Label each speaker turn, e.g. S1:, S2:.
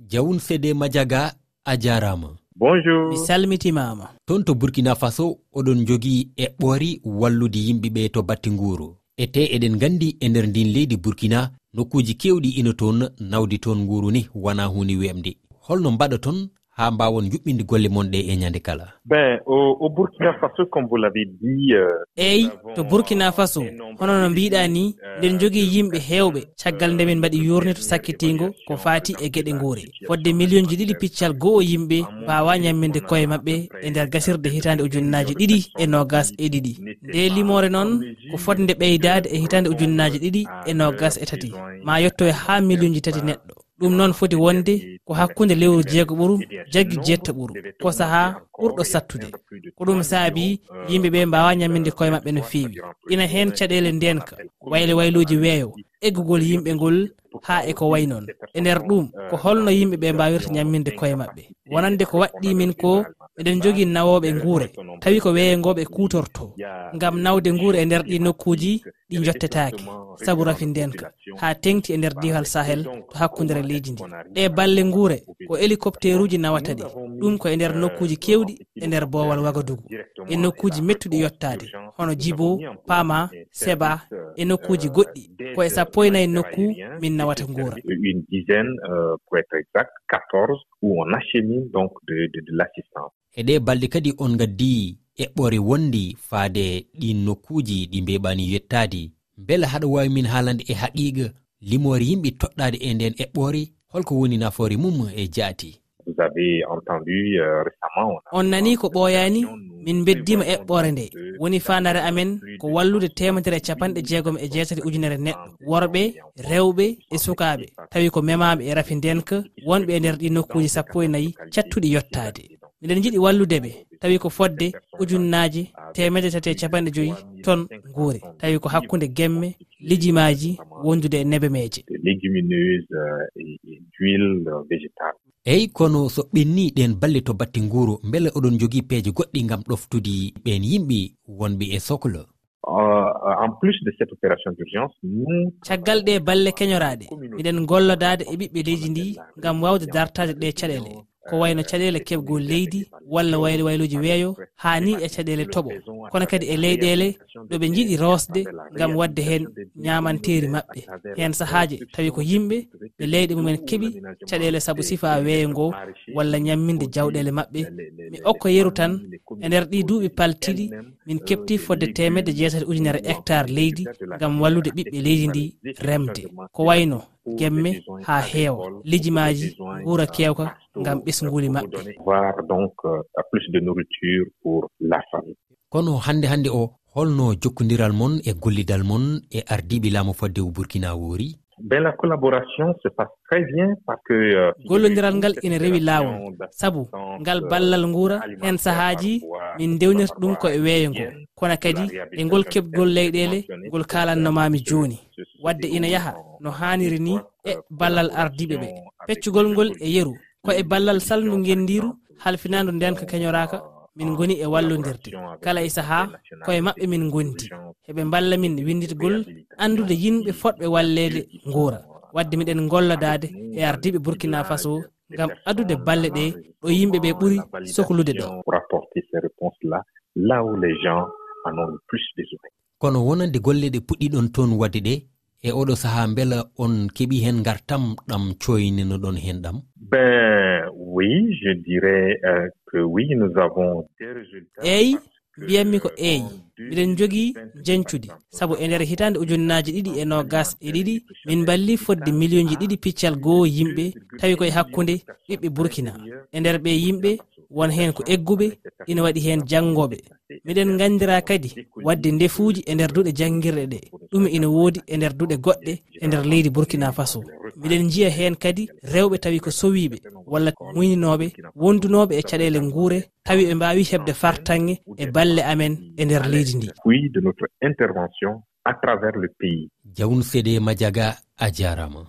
S1: jawun fede madiaga a jarama.
S2: Bonjour.
S3: Mi salmitimama.
S1: Toon to burkina faso oɗon jogii e ɓoori wallude yimɓeɓe to batte nguuro ete eɗen gandi e nder ndin leydi burkina nokkuji kewɗi ina toon nawdi toon nguuru ni wona hunde wemde holno mbaɗa toon ha mbawon yuɓɓinde golle mon ɗe e ñande kala.
S2: Ben au, au burkina faso comme vous l'avez dit euh,
S3: eyi to burkina faso hono no mbiɗa ni nden jogii yimɓe heewɓe caggal nde min mbaɗi yorni to sakkitingo ko faati e geɗe nguure fodde million ji ɗiɗi piccal goo yimɓe mbawa ñamminde koye maɓɓe e nder gasirde hitande ujunnaji ɗiɗi e nogas e ɗiɗi. nde limore noon ko fodde ɓeydade e hitande ujunnaji ɗiɗi e nogas e tati. ma yetto e ha million ji tati neɗɗo. ɗum noon foti wonde ko hakkunde lewru jeego ɓuru jaggi jetta ɓuru. Ko sahaa ɓurɗo sattude. Ko ɗum saabi yimɓe ɓe mbawa ñamminde koye maɓɓe no fewi ina hen caɗele ndenka wayle wayloji weeyo. Eggugol yimɓe ngol ha e ko way noon e nder ɗum ko holno yimɓeɓe mbawirta ñamminde koye maɓɓe. Wonande ko waɗɗi min ko eɗen jogi nawoɓe guure tawi ko weeyangoɓe kutorto. Ngam nawde guure e nder ɗi nokkuji ɗi jottetake saabu rafi ndenka ha tengti e nder diwal sahel to hakkudere leydi ndi. Ɗe balle guure ko hélicoptere uji nawata ɗi. Ɗum ko e nder nokkuji kewɗi e nder bowal wagadugu. E nokkuji mettuɗi yettade hono djibo pama seba e nokkuji goɗɗi ko e sappo e nayi nokku min nawata guura
S2: une dizaine euh, pour être exact 14 où on achemine donc de, de, de l'assistance.
S1: e ɗe balɗe kadi on gaddi eɓɓore wondi faade ɗin nokkuji ɗi mbeɓani yettadi bela haɗa wawi min haalande e haqiqa limore yimɓe toɗɗade e nden eɓɓore holko woni nafoore mum e jaati.
S2: Vous avez entendu euh, récemment
S3: on nani ko ɓooyani min beddima eɓɓore nde. woni fandare amen ko wallude temedere capanɗe jeegom e jeetati ujunere neɗɗo. worɓe rewɓe e sukaɓe. tawi ko memaɓe e rafi ndenka wonɓe e nder ɗi nokkuji sappo e nayyi cattuɗi yettade miɗen jiɗi wallude ɓe. Tawi ko fodde ujunnaji temedde tati e capanɗe joyi ton guure tawi ko hakkunde gemme lijimaji wondude e nebemeje.
S2: Euh, euh,
S1: Eyi kono so ɓenni ɗen balle to batte nguuro beele oɗon jogii peeje goɗɗi ngam ɗoftude ɓen yimɓe wonɓe e sohla
S2: euh, en plus de cette opération d'urgence
S3: caggal ɗe balle keñoraɗe. Miɗen gollodade e ɓiɓɓe leydi ndi ngam wawde dartade ɗe caɗele. ko wayno caɗele keɓgol leydi walla waylo wayloji weeyo haa ni e caɗele toɓo. Kono kadi e leyɗele ɗo ɓe jiɗi rosde ngam wadde heen ñamanteeri maɓɓe. Heen sahaaji tawi ko yimɓe ɓe leyɗe mumen keɓi caɗele saabu sifa weeyo ngo walla ñamminde jawɗele maɓɓe. Mi okka yeru tan e nder ɗi duuɓi paltiɗi min keɓti fodde temedde jeetati ujunere hectare leydi ngam wallude ɓiɓɓe leydi ndi remde. Ko wayno gemme haa heewa. lijimaaji nguura keewka ngam ɓesnguuli maɓɓe.
S1: kono hannde hannde o holno jokkondiral mon e gollidal mon e ardiiɓe laamu fodde burkina woori
S2: ben la collaboration se passe très bien parce que
S3: gollodiral ngal ina rewi laawol. sabu ngal ballal nguura heen sahaaji min dewnirta ɗum ko e weeyo ngo. kono kadi e ngol keɓgol leyɗeele ngol kaalannomami jooni. wadde ina yaha no haniri ni e ballal ardiɓe ɓe. Peccugol ngol e yeru ko e ballal salndu gendiru halfinandu ndenka keñoraka min goni e wallodirde kala e saaha koye maɓɓe min gondi heɓe balla min winditgol andude yimɓe fodɓe wallede nguura wadde miɗen gollodade e ardiɓe burkina faso gam addude balle ɗe ɗo yimɓe ɓe ɓuuri sohlude ɗo
S1: kono wonande golle ɗe puɗɗiɗon toon wadde ɗe e oɗo sahaa mbela on keɓi hen ngartam ɗam coyninoɗon hen ɗam?
S2: Ben oui je dirais euh, que oui nous avons des résultats
S3: eeyi mbiyanmi ko eyi miɗen jogii jencude. sabu e nder hitaande ujunnaaji ɗiɗi e no gas e ɗiɗi min mballi fodde million ji ɗiɗi piccal goho yimɓe. tawi koye hakkunde ɓiɓɓe burkina. E nder ɓe yimɓe won heen ko egguɓe ina waɗi heen janngooɓe miɗen gandira kadi wadde ndefuji e nder duɗe janguirɗe ɗe. Ɗum ina woodi e nder duɗe goɗɗe e nder leydi burkina faso. Miɗen jiya hen kadi rewɓe tawi ko sowiɓe walla muyninoɓe wondunoɓe e caɗele guure tawi ɓe mbawi hebde fartange e balle amen e nder leydi ndi.
S1: Jawnu feɗe madiaga a jarama